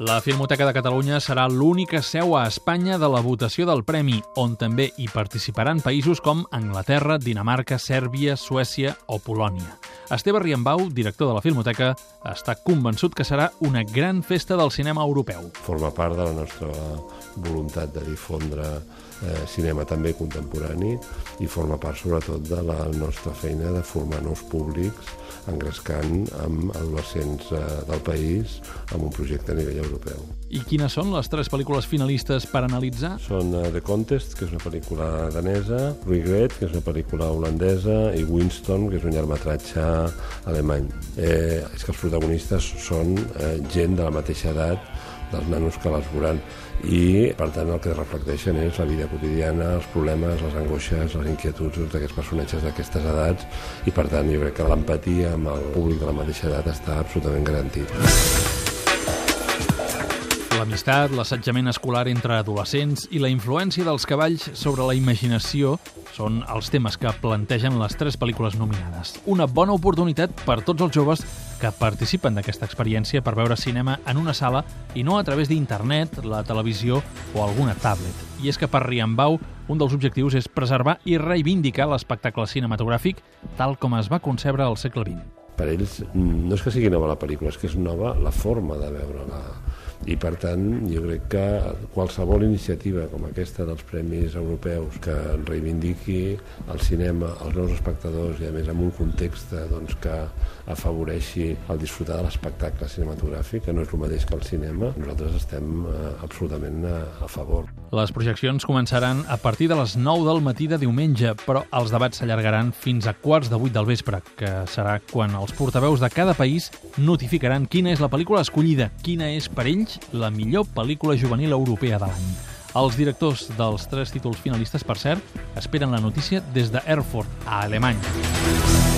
La Filmoteca de Catalunya serà l'única seu a Espanya de la votació del Premi, on també hi participaran països com Anglaterra, Dinamarca, Sèrbia, Suècia o Polònia. Esteve Riembau, director de la Filmoteca, està convençut que serà una gran festa del cinema europeu. Forma part de la nostra voluntat de difondre eh, cinema també contemporani i forma part sobretot de la nostra feina de formar nous públics engrescant amb adolescents eh, del país amb un projecte a nivell europeu. I quines són les tres pel·lícules finalistes per analitzar? Són uh, The Contest, que és una pel·lícula danesa, Regret, que és una pel·lícula holandesa, i Winston, que és un llargmetratge alemany. Eh, és que els protagonistes són eh, gent de la mateixa edat dels nanos que les veuran i per tant el que reflecteixen és la vida quotidiana, els problemes, les angoixes, les inquietuds d'aquests personatges d'aquestes edats i per tant jo crec que l'empatia amb el públic de la mateixa edat està absolutament garantit. L'amistat, l'assetjament escolar entre adolescents i la influència dels cavalls sobre la imaginació són els temes que plantegen les tres pel·lícules nominades. Una bona oportunitat per tots els joves que participen d'aquesta experiència per veure cinema en una sala i no a través d'internet, la televisió o alguna tablet. I és que per Riambau un dels objectius és preservar i reivindicar l'espectacle cinematogràfic tal com es va concebre al segle XX. Per ells no és que sigui nova la pel·lícula, és que és nova la forma de veure-la i per tant jo crec que qualsevol iniciativa com aquesta dels Premis Europeus que reivindiqui el cinema, els nous espectadors i a més en un context doncs, que afavoreixi el disfrutar de l'espectacle cinematogràfic, que no és el mateix que el cinema, nosaltres estem eh, absolutament a, a favor. Les projeccions començaran a partir de les 9 del matí de diumenge, però els debats s'allargaran fins a quarts de 8 del vespre, que serà quan els portaveus de cada país notificaran quina és la pel·lícula escollida, quina és per ells la millor pel·lícula juvenil europea de l'any. Els directors dels tres títols finalistes, per cert, esperen la notícia des d'Erfurt, a Alemanya.